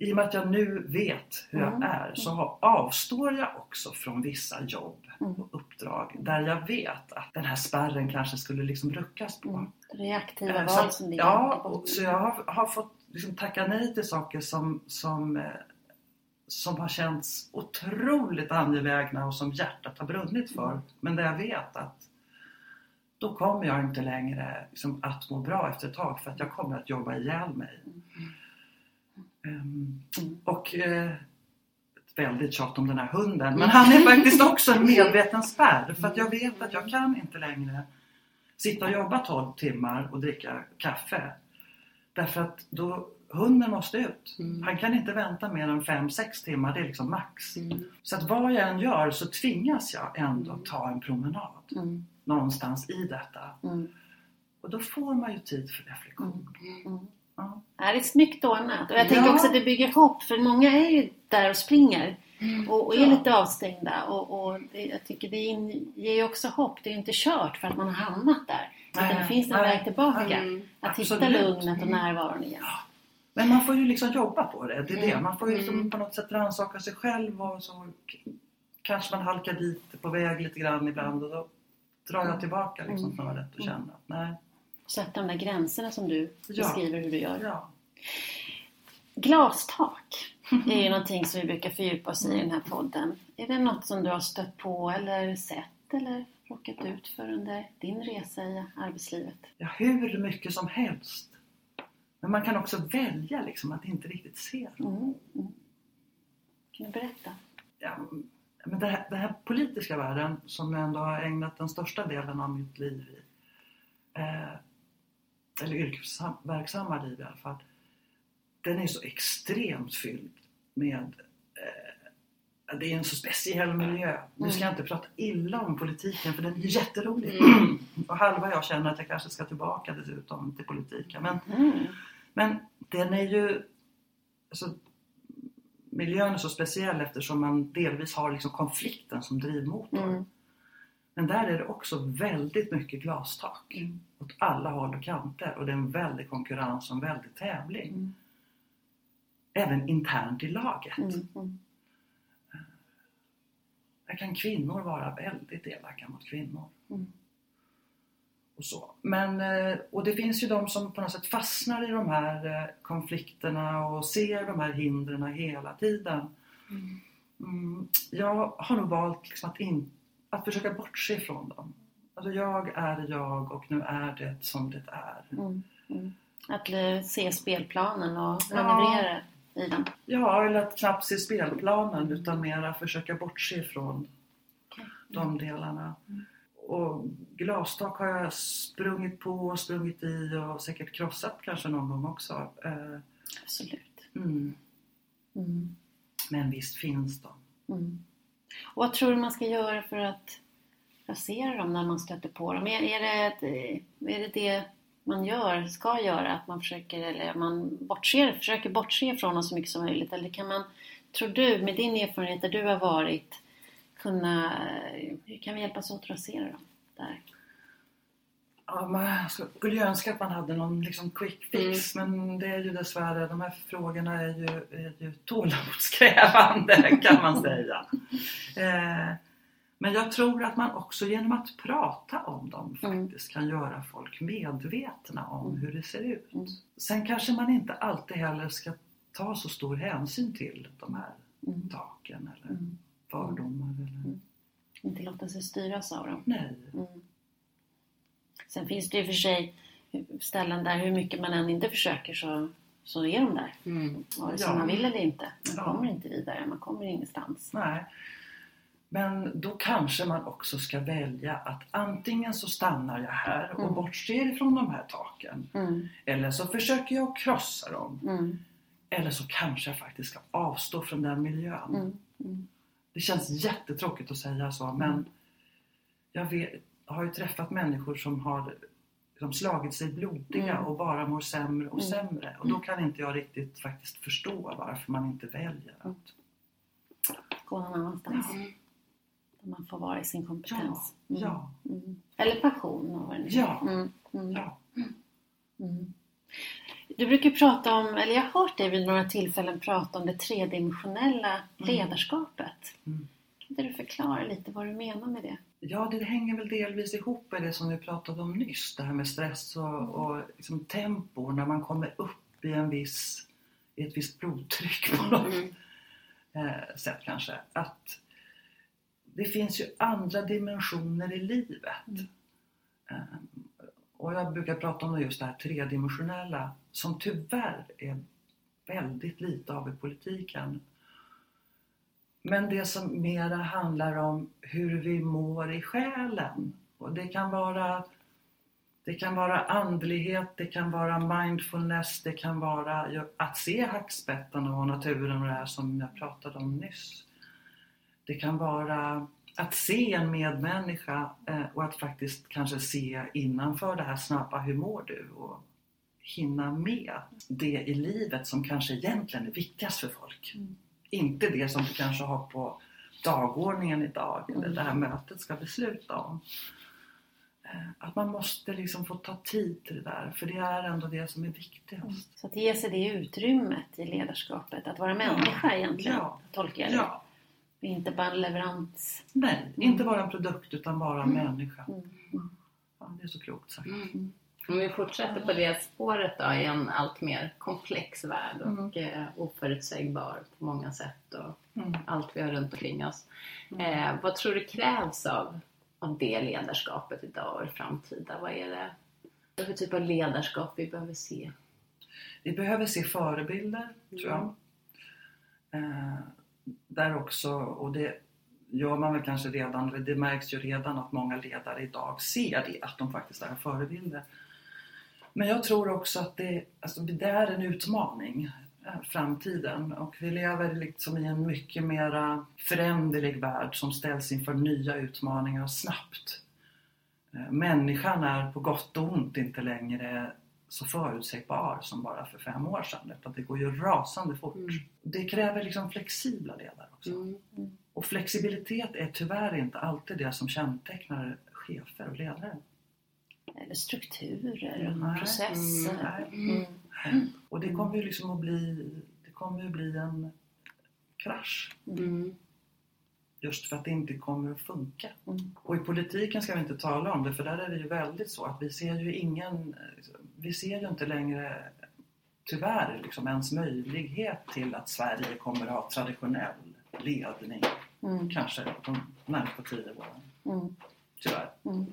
i och med att jag nu vet hur Mm. jag är så avstår jag också från vissa jobb Mm. och uppdrag där jag vet att den här spärren kanske skulle liksom ruckas på. Mm. Det är aktiva Eh, val som det är. Ja, så jag har, har fått liksom tacka nej till saker som, som, eh, som har känts otroligt angelägna och som hjärtat har brunnit för. Mm. Men där jag vet att då kommer jag inte längre liksom, att må bra efter ett tag för att jag kommer att jobba ihjäl mig. Mm. och eh, väldigt tjat om den här hunden. Men han är faktiskt också en medveten spärr. För att jag vet att jag kan inte längre sitta och jobba 12 timmar och dricka kaffe. Därför att då, hunden måste ut. Mm. Han kan inte vänta mer än 5-6 timmar, det är liksom max. Mm. Så att vad jag än gör så tvingas jag ändå Mm. ta en promenad Mm. någonstans i detta. Mm. Och då får man ju tid för reflektion. Mm. Ja. Ja, det är snyggt ordnat. Och jag tänker Ja. också att det bygger hopp. För många är ju där och springer. Och, och är Ja. lite avstängda. Och, och det, jag tycker det in- ger ju också hopp. Det är ju inte kört för att man har hamnat där. Utan det finns en väg tillbaka. Mm. Att hitta Absolut. lugnet och närvaron igen. Men man får ju liksom jobba på det. Det är det. Mm. Man får ju liksom Mm. på något sätt rannsaka sig själv och så kanske man halkar dit på väg lite grann ibland och då drar jag tillbaka liksom Mm. snarare och känner att nej. Sätta de där gränserna som du Ja. beskriver hur du gör. Ja. Glastak är ju någonting som vi brukar fördjupa oss i i den här podden. Är det något som du har stött på eller sett eller råkat ut för under din resa i arbetslivet? ja, hur mycket som helst. Men man kan också välja liksom att inte riktigt se dem. Mm. Mm. Kan du berätta? Ja, men det här, den här politiska världen som jag ändå har ägnat den största delen av mitt liv i. Eh, eller yrkesverksamma liv i alla fall. Den är så extremt fylld med eh, det är en så speciell miljö. Nu ska jag inte prata illa om politiken för den är jätterolig. Mm. Och halva jag känner att jag kanske ska tillbaka dessutom till politiken. Men, Mm. men den är ju... Alltså, miljön är så speciell eftersom man delvis har liksom konflikten som drivmotor. Mm. Men där är det också väldigt mycket glastak Mm. åt alla håll och kanter och det är en väldig konkurrens och en väldig tävling. Mm. Även internt i laget. Mm. Mm. Där kan kvinnor vara väldigt elaka mot kvinnor. Mm. Och, så. Men, eh, och det finns ju de som på något sätt fastnar i de här eh, konflikterna och ser de här hindren hela tiden. Mm, jag har nog valt liksom att, in, att försöka bortse ifrån dem. Alltså jag är jag och nu är det som det är. Mm. Mm. Att eh, se spelplanen och Ja. I den. Ja, eller att knappt se spelplanen utan mera försöka bortse ifrån de delarna. Och glastak har jag sprungit på, sprungit i och säkert krossat kanske någon gång också. Eh, Absolut. Mm. Mm. Men visst finns de. Mm. Och vad tror du man ska göra för att rasera dem när man stöter på dem? Är, är, det, är det det man gör, ska göra? Att man försöker, eller man bortser, försöker bortse från dem så mycket som möjligt? Eller kan man, tror du, med din erfarenhet där du har varit, kunna, hur kan vi hjälpas åt att rasera dem? Där? Ja, man skulle ju önska att man hade någon liksom quick fix men det är ju dessvärre, de här frågorna är ju, är ju tålamodskrävande kan man säga. Eh, men jag tror att man också genom att prata om dem Mm. faktiskt kan göra folk medvetna om Mm. hur det ser ut. Mm. Sen kanske man inte alltid heller ska ta så stor hänsyn till de här Mm. taken eller Mm. fördomar. Eller... Mm. Inte låta sig styras av dem. Nej. Mm. Sen finns det ju för sig ställen där hur mycket man än inte försöker så, så är de där. Mm. Vare sig Ja. man vill eller inte. Man Ja. kommer inte vidare, man kommer ingenstans. Nej. Men då kanske man också ska välja att antingen så stannar jag här och Mm. bortser ifrån de här taken. Mm. Eller så försöker jag krossa dem. Mm. Eller så kanske jag faktiskt ska avstå från den miljön. Mm. Mm. Det känns jättetråkigt att säga så men jag vet, har ju träffat människor som har som slagit sig blodiga Mm. och bara mår sämre och Mm. sämre. Och då kan inte jag riktigt faktiskt förstå varför man inte väljer Mm. att Gå någon annanstans. Mm. Där man får vara i sin kompetens. Mm. Ja, Mm. Eller passion och vad det nu är. Ja. Mm. Mm. ja. Mm. Du brukar prata om, eller jag har hört dig vid några tillfällen prata om det tredimensionella ledarskapet. Kan inte du förklara lite vad du menar med det? Ja, det hänger väl delvis ihop med det som vi pratade om nyss. Det här med stress och, och liksom tempo när man kommer upp i, en viss, i ett visst blodtryck på något Mm. sätt kanske. Att det finns ju andra dimensioner i livet. Mm. Eh, och jag brukar prata om just det här tredimensionella som tyvärr är väldigt lite av i politiken. Men det som mera handlar om hur vi mår i själen. Och det kan vara det kan vara andlighet, det kan vara mindfulness, det kan vara att se hackspettarna och naturen och det här som jag pratade om nyss. Det kan vara att se en medmänniska eh, och att faktiskt kanske se innanför det här snabba, hur mår du? Och hinna med det i livet som kanske egentligen är viktigast för folk. Mm. Inte det som du kanske har på dagordningen idag eller Mm. det här mötet ska besluta om. Eh, Att man måste liksom få ta tid till det där, för det är ändå det som är viktigast. Så att ge sig det utrymmet i ledarskapet, att vara människa egentligen, Ja. tolkar jag det. Ja, Inte bara leverans. nej, Mm. inte bara en produkt utan bara en människa. Mm. Mm. Ja, det är så klokt sagt. Mm. Om vi fortsätter på det spåret då i en allt mer komplex värld och eh, oförutsägbar på många sätt och Mm. allt vi har runt omkring oss. Eh, vad tror du krävs av, av det ledarskapet idag och i framtida? Vad är det vad är det för typ av ledarskap vi behöver se? Vi behöver se förebilder, tror jag. Eh, där också, och det gör man väl kanske redan, eller det märks ju redan att många ledare idag ser det, att de faktiskt är förebilder. Men jag tror också att det, alltså det är en utmaning. Eh, framtiden och vi lever liksom i en mycket mera föränderlig värld som ställs inför nya utmaningar snabbt. Eh, människan är på gott och ont inte längre så förutsägbar som bara för fem år sedan. Utan det går ju rasande fort. Mm. Det kräver liksom flexibla ledare också. Mm. Och flexibilitet är tyvärr inte alltid det som kännetecknar chefer och ledare. Eller strukturer och Nej. processer. Nej. Mm. Och det kommer ju liksom att bli, det kommer ju bli en krasch. Mm. Just för att det inte kommer att funka. Mm. Och i politiken ska vi inte tala om det för där är det ju väldigt så att vi ser ju ingen, vi ser ju inte längre tyvärr liksom ens möjlighet till att Sverige kommer att ha traditionell ledning. Mm. Kanske de närmaste tio åren. Mm. Tyvärr. Mm.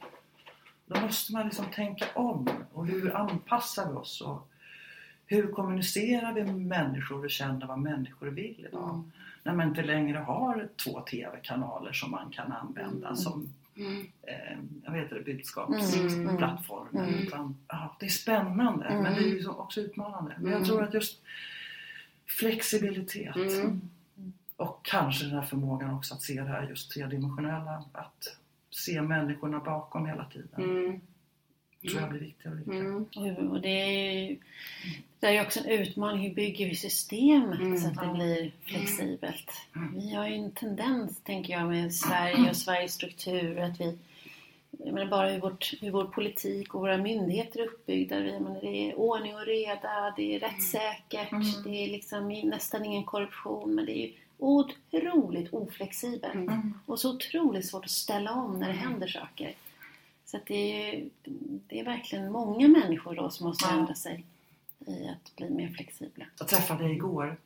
Då måste man liksom tänka om. Och hur anpassar vi oss? Och hur kommunicerar vi med människor och känner vad människor vill idag? Mm. När man inte längre har två TV-kanaler som man kan använda Mm. som Mm. eh, jag vet inte, Mm. budskapsplattformar. Mm. Utan, ja, det är spännande Mm. men det är ju så- också utmanande. Men jag Mm. tror att just flexibilitet Mm. och kanske den här förmågan också att se det här just tredimensionella. Att se människorna bakom hela tiden. Mm. tror jag blir viktigare och viktigare. Mm. Och- det är ju det är ju också en utmaning. Hur bygger vi systemet Mm. så att det blir flexibelt? Mm. Vi har ju en tendens, tänker jag, med Sverige och Sveriges struktur att vi jag menar bara hur, vårt, hur vår politik och våra myndigheter är uppbyggda. Vi- Jag menar, det är ordning och reda, det är rättssäkert, Mm. det är liksom nästan ingen korruption. Men det är ju otroligt oflexibelt. Mm. Och så otroligt svårt att ställa om när det händer saker. Så det, är, ju- det är verkligen många människor då som måste Ja. ändra sig i att bli mer flexibla. Jag träffade igår,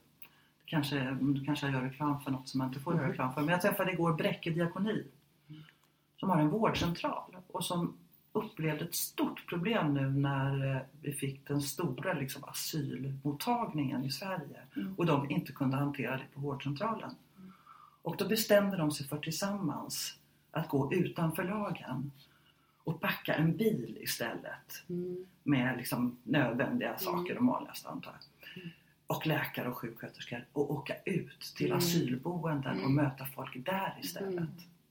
kanske, kanske jag gör reklam för något som jag inte får göra reklam för, men jag träffade igår Bräcke diakoni som har en vårdcentral och som upplevde ett stort problem nu när eh, vi fick den stora liksom, asylmottagningen i Sverige Mm. och de inte kunde hantera det på vårdcentralen. Och då bestämde de sig för tillsammans att gå utanför lagen och packa en bil istället Mm. med liksom nödvändiga saker, de vanligaste antar jag. Och läkare och sjuksköterskor och åka ut till Mm. asylboenden och Mm. möta folk där istället. Mm.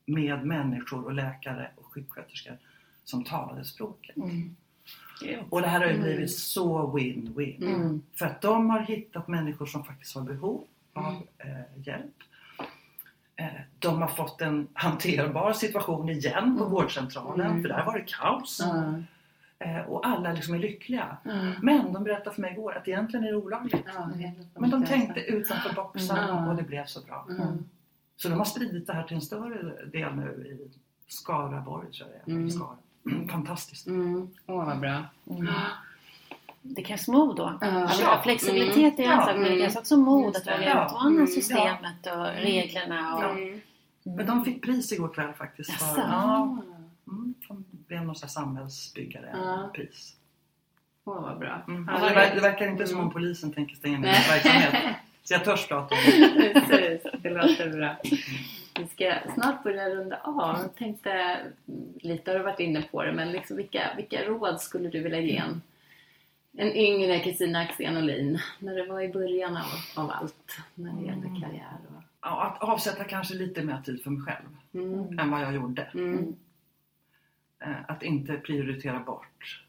Med människor och läkare och sjuksköterskor som talade språket. Mm. Och det här har ju Mm. blivit så win-win. Mm. För att de har hittat människor som faktiskt har behov av Mm. eh, hjälp. Eh, de har fått en hanterbar situation igen på Mm. vårdcentralen Mm. för där var det kaos. Eh, och alla liksom är lyckliga. Mm. Men de berättade för mig igår att egentligen är det olagligt. Men de tänkte utanför boxen Mm. och det blev så bra. Mm. Så de har spridit det här till en större del nu i Skaraborg tror jag det är. Mm. Skara. Fantastiskt. Mm. Åh, vad bra. Mm. Det krävs mod då. Alltså, Ja. flexibilitet är en Ja. sak men det Mm. krävs också mod att våga Ja. utmana Mm. systemet och reglerna. Och, Mm. Men de fick pris igår kväll faktiskt. För, Jaså? ja, mm, de blev någon sån här samhällsbyggare Ja. pris. Åh, vad bra. Mm. Alltså, det, det- ver- det verkar inte som om Mm. polisen tänker stänga ner verksamhet. Så jag törs prata om det. Precis, det låter bra. Vi ska snart börja runda av. Jag tänkte, mm, lite har du varit inne på det, men liksom vilka, vilka råd skulle du vilja ge en, en yngre Kristina Axén Olin när det var i början av, av allt när det gällde Mm. karriär? Och, Ja, att avsätta kanske lite mer tid för mig själv mm. än vad jag gjorde. Mm. Eh, Att inte prioritera bort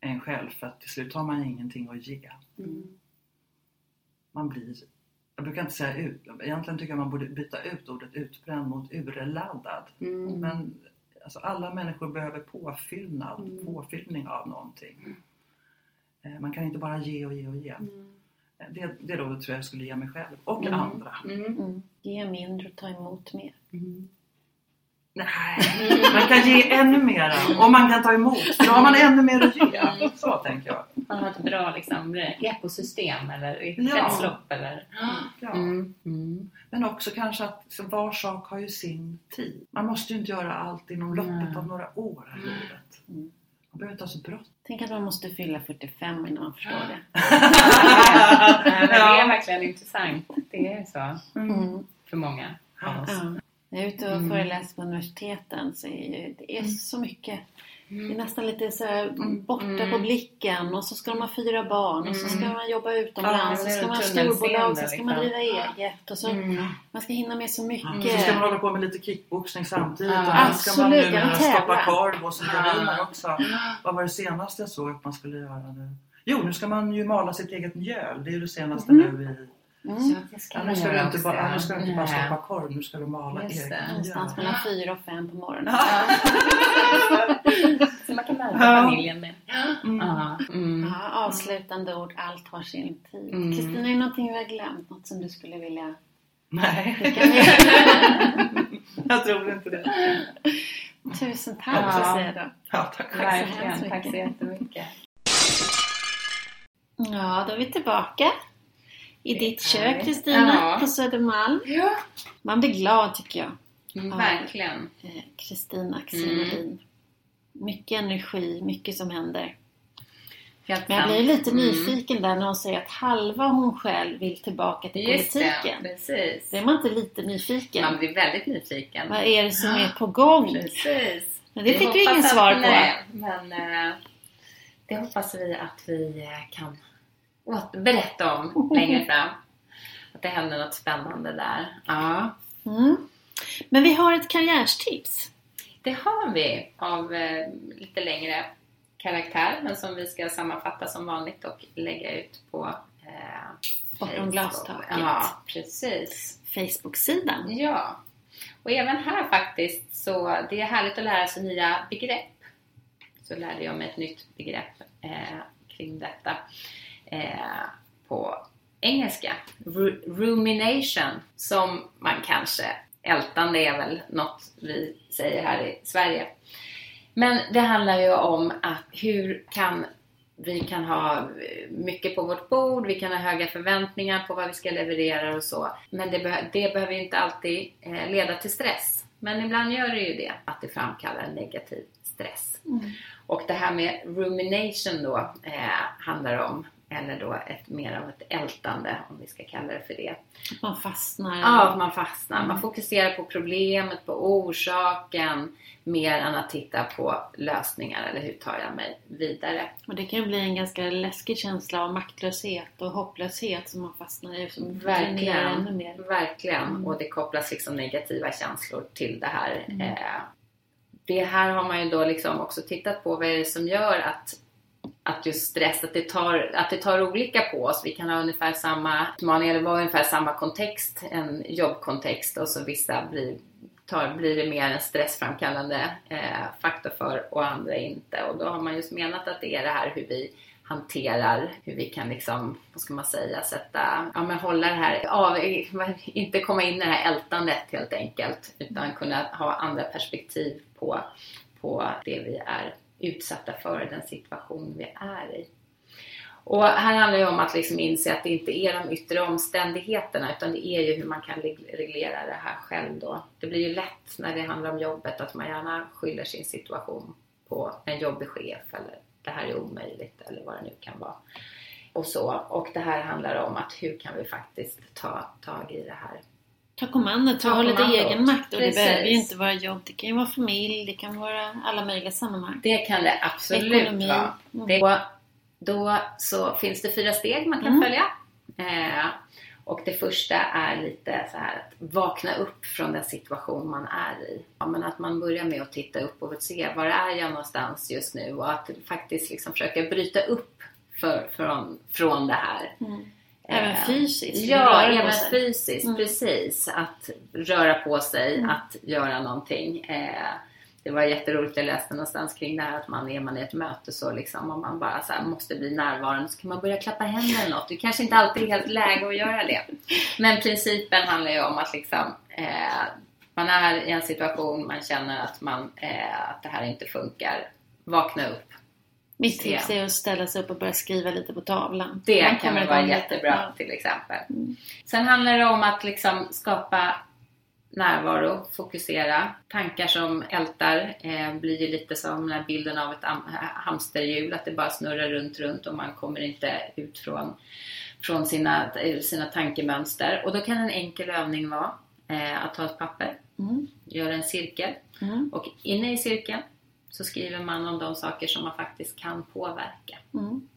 en själv för att till slut har man ingenting att ge. Mm. Man blir, jag brukar inte säga ut, egentligen tycker jag man borde byta ut ordet utbränd mot urladdad. Mm. Men alltså, alla människor behöver påfyllnad, påfyllning av någonting. Eh, Man kan inte bara ge och ge och ge. Mm. Eh, Det, det rådet tror jag skulle ge mig själv och Mm. andra. Mm. mm, ge mindre och ta emot mer. Mm. Nej, man kan ge ännu mera och man kan ta emot. För då har man ännu mer att ge. Så tänker jag. Man har ett bra liksom, ekosystem eller Ja. kretslopp. Eller... Ja. Mm. Mm. Men också kanske att var sak har ju sin tid. Man måste ju inte göra allt inom loppet av några år i livet. Mm. Inte ha så bråttom. Tänk att man måste fylla 45 innan man förstår det. Det är verkligen intressant. Det är så Mm. för många av oss. Ja. När jag är ute och Mm. föreläser på universiteten så är det är så mycket Det är nästan lite så här borta Mm. på blicken och så ska de ha fyra barn och så ska man jobba utomlands och så ska man ha storbolag så ska man driva eget och så Mm. man ska hinna med så Så mycket. ska man hålla på med lite kickboxning samtidigt. Och här ska man stoppa korv och så gardiner också. Vad var det senaste jag såg att man skulle göra nu? Jo, nu ska man ju mala sitt eget mjöl. Det är ju det senaste nu i... Mm. ska nu ska du inte bara, nu ska du inte bara stoppa korv, nu ska du mala Just det. Någonstans mellan fyra och fem på morgonen. Så man kan märka Ja. familjen med. Mm. Ja. Mm. Ja, avslutande ord, allt har sin tid. Mm. Kristina, är det någonting vi har glömt? Något som du skulle vilja Nej, jag tror inte det. Tusen tack Ja. då. Ja, tack. så Verkligen. Tack så mycket. jättemycket. Ja, då är vi tillbaka i ditt kök. Kristina Ja. på Södermalm. Ja. Man blir glad tycker jag. Mm, Verkligen. Eh, Kristina Axelrodin. Mycket energi, mycket som händer. Helt Men jag blir lite Mm. nyfiken där när hon säger att halva hon själv vill tillbaka till Just det, politiken. precis. Blir man inte lite nyfiken? Man blir väldigt nyfiken. Vad är det som är på gång? Precis. Men det Vi fick vi ingen att- svar på. Nej, men eh, det hoppas vi att vi eh, kan åt- berätta om längre fram. Att det händer något spännande där. Ja, Mm. Men vi har ett karriärstips. det har vi av eh, lite längre karaktär men som vi ska sammanfatta som vanligt och lägga ut på eh, Bortom glastaket. Ja, precis. Facebook-sidan. Ja, och även här faktiskt så det är härligt att lära sig nya begrepp. Så lärde jag mig ett nytt begrepp eh, kring detta eh, på engelska. Ru- rumination, som man kanske, ältande är väl något vi säger här i Sverige. Men det handlar ju om att hur kan vi kan ha mycket på vårt bord, vi kan ha höga förväntningar på vad vi ska leverera och så. Men det, beh- det behöver ju inte alltid eh, leda till stress. Men ibland gör det ju det, att det framkallar en negativ stress. Och det här med rumination då eh, handlar om, eller då ett, mer av ett ältande om vi ska kalla det för det. Att man fastnar. Ja, man fastnar. Man fokuserar på problemet, på orsaken mer än att titta på lösningar eller hur tar jag mig vidare. Och det kan ju bli en ganska läskig känsla av maktlöshet och hopplöshet som man fastnar i. Som dränerar ännu Verkligen. mer. Verkligen. Och det kopplas liksom negativa känslor till det här. Eh, det här har man ju då liksom också tittat på. Vad är det som gör att, att just stress, att det, tar, att det tar olika på oss. Vi kan ha ungefär samma utmaning, eller vara ungefär samma kontext, en jobbkontext och så vissa blir, tar, blir det mer en stressframkallande eh, faktor för och andra inte. Och då har man just menat att det är det här hur vi hanterar, hur vi kan liksom, vad ska man säga, sätta, ja men hålla det här, av, inte komma in i det här ältandet helt enkelt, utan kunna ha andra perspektiv på, på det vi är utsatta för, den situation vi är i. Och här handlar det om att liksom inse att det inte är de yttre omständigheterna utan det är ju hur man kan reglera det här själv då. Det blir ju lätt när det handlar om jobbet att man gärna skyller sin situation på en jobbig chef eller det här är omöjligt eller vad det nu kan vara. Och så. Och det här handlar om att hur kan vi faktiskt ta tag i det här Ta kommandot, ta ha lite egen makt. Och det behöver ju inte vara jobb. Det kan ju vara familj, det kan vara alla möjliga sammanhang. Det kan det absolut Ekonomi. vara. Mm. Det, då så finns det fyra steg man kan Mm. följa. Eh, och det första är lite så här att vakna upp från den situation man är i. Ja, men att man börjar med att titta upp och se var är jag någonstans just nu och att faktiskt liksom försöka bryta upp för, från, från det här. Mm. Även Eh, fysiskt. Ja, även fysiskt. Mm. Precis. Att röra på sig, Mm. att göra någonting. Eh, det var jätteroligt, jag läste någonstans kring det här att man är man i ett möte så liksom om man bara så här måste bli närvarande så kan man börja klappa händer eller något. Det kanske inte alltid är helt läge att göra det. Men principen handlar ju om att liksom eh, man är i en situation, man känner att, man, eh, att det här inte funkar. Vakna upp. Mitt tips är att ställa sig upp och börja skriva lite på tavlan. Det Man kan vara jättebra till exempel. Sen handlar det om att liksom skapa närvaro, fokusera. Tankar som ältar eh, blir ju lite som den här bilden av ett am- hamsterhjul, att det bara snurrar runt, runt och man kommer inte ut från, från sina, sina tankemönster. Och då kan en enkel övning vara eh, att ta ett papper, Mm. göra en cirkel Mm. och inne i cirkeln så skriver man om de saker som man faktiskt kan påverka. Mm.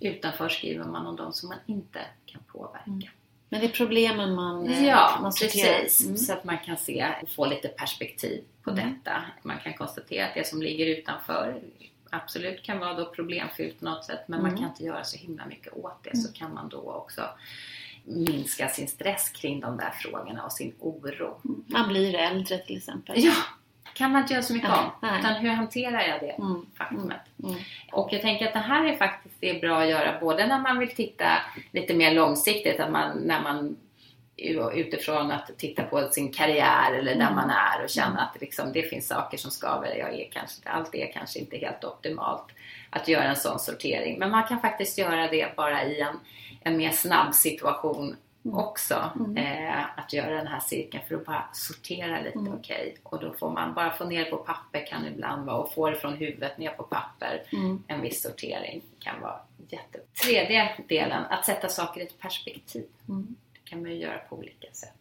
Utanför skriver man om de som man inte kan påverka. Mm. Men det är problemen man, eh, Ja, man precis. Mm. Så att man kan se och få lite perspektiv på Mm. detta. Man kan konstatera att det som ligger utanför absolut kan vara då problemfyllt på något sätt men man Mm. kan inte göra så himla mycket åt det. Så kan man då också minska sin stress kring de där frågorna och sin oro. Man blir äldre till exempel. Ja, kan man inte göra så mycket om. nej. Utan hur hanterar jag det Mm. faktumet? Mm. Och jag tänker att det här är faktiskt det är bra att göra både när man vill titta lite mer långsiktigt, att man, när man utifrån att titta på sin karriär eller där Mm. man är och känna att liksom, det finns saker som skaver. Jag är kanske, allt är kanske inte helt optimalt att göra en sån sortering. Men man kan faktiskt göra det bara i en, en mer snabb situation Mm. Också. Mm. Eh, att göra den här cirkeln för att bara sortera lite. Mm. Okej, och då får man bara få ner på papper kan ibland vara och få det från huvudet ner på papper. Mm. En viss sortering kan vara jätte... Tredje delen, att sätta saker i ett perspektiv. Mm. Det kan man ju göra på olika sätt.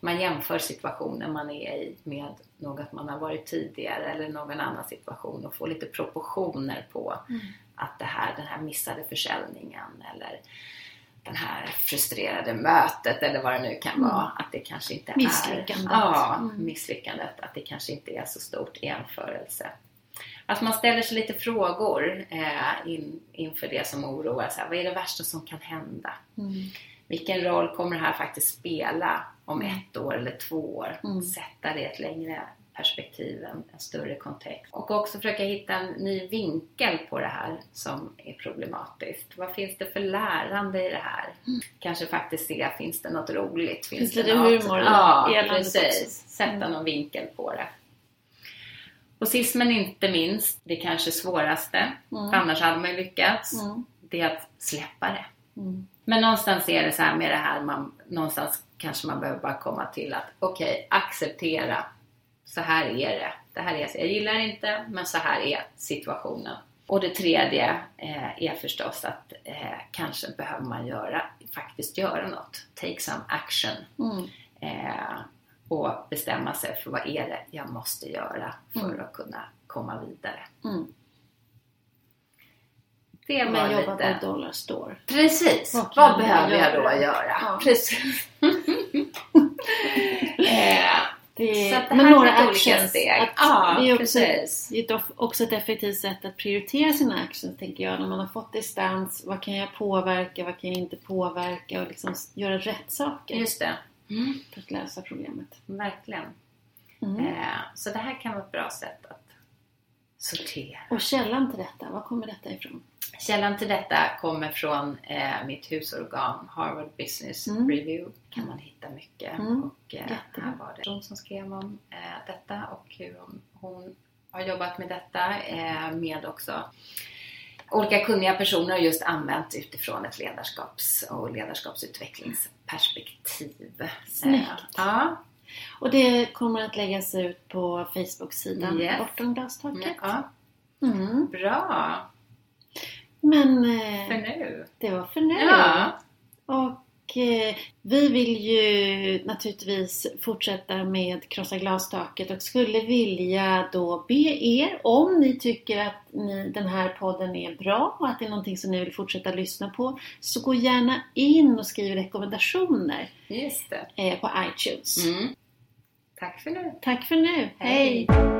Man jämför situationen man är i med något man har varit tidigare eller någon annan situation och får lite proportioner på Mm. att det här, den här missade försäljningen eller den här frustrerade mötet eller vad det nu kan Mm. vara. Att det kanske inte Misslyckandet. är... Ja, Mm. misslyckandet. Att det kanske inte är så stort i jämförelse. Att man ställer sig lite frågor eh, in, inför det som oroar. Så här, vad är det värsta som kan hända? Mm. Vilken roll kommer det här faktiskt spela om Mm. ett år eller två år? Sätta det i ett längre perspektiv, en, en större kontext. Och också försöka hitta en ny vinkel på det här som är problematiskt. Vad finns det för lärande i det här? Kanske faktiskt se, finns det något roligt? Mm. Finns det något? humor Ja, eländet precis. Sätta Mm. någon vinkel på det. Och sist men inte minst, det kanske svåraste, Mm. annars hade man ju lyckats, Mm. det är att släppa det. Mm. Men någonstans är det så här med det här, man, någonstans kanske man behöver bara komma till att okej, acceptera. Så här är det. Det här är, jag gillar det inte, men så här är situationen. Och det tredje eh, är förstås att eh, kanske behöver man göra, faktiskt göra något. Take some action. Mm. Eh, och bestämma sig för vad är det jag måste göra för Mm. att kunna komma vidare. Mm. Det var Men jobba lite... på Dollar Store. Precis! Vad Vad, man behöver jag göra? då göra? Ja. Precis. eh, Så men några actions. Att Ja, det är också, precis. ett också ett effektivt sätt att prioritera sina actions tänker jag. När man har fått distans. Vad kan jag påverka? Vad kan jag inte påverka? Och liksom göra rätt saker Just det. Mm, för att lösa problemet. verkligen. Mm. Eh, så det här kan vara ett bra sätt att sortera. Och källan till detta, var kommer detta ifrån? Källan till detta kommer från eh, mitt husorgan Harvard Business Mm. Review. kan man hitta mycket. Mm, Och, eh, här var det hon som skrev om eh, detta och hur hon, hon har jobbat med detta eh, med också olika kunniga personer och just använt utifrån ett ledarskaps och ledarskapsutvecklingsperspektiv. Snyggt. Eh, ja, Och det kommer att läggas ut på Facebook-sidan Yes. Bortom glastaket. ja, Mm. bra Men eh, för nu. det var för nu. Ja, Och eh, vi vill ju naturligtvis fortsätta med Krossa glastaket och skulle vilja då be er om ni tycker att ni, den här podden är bra och att det är någonting som ni vill fortsätta lyssna på så gå gärna in och skriv rekommendationer just det. eh, på iTunes. Mm. Tack för nu. Tack för nu. Hej. Hej.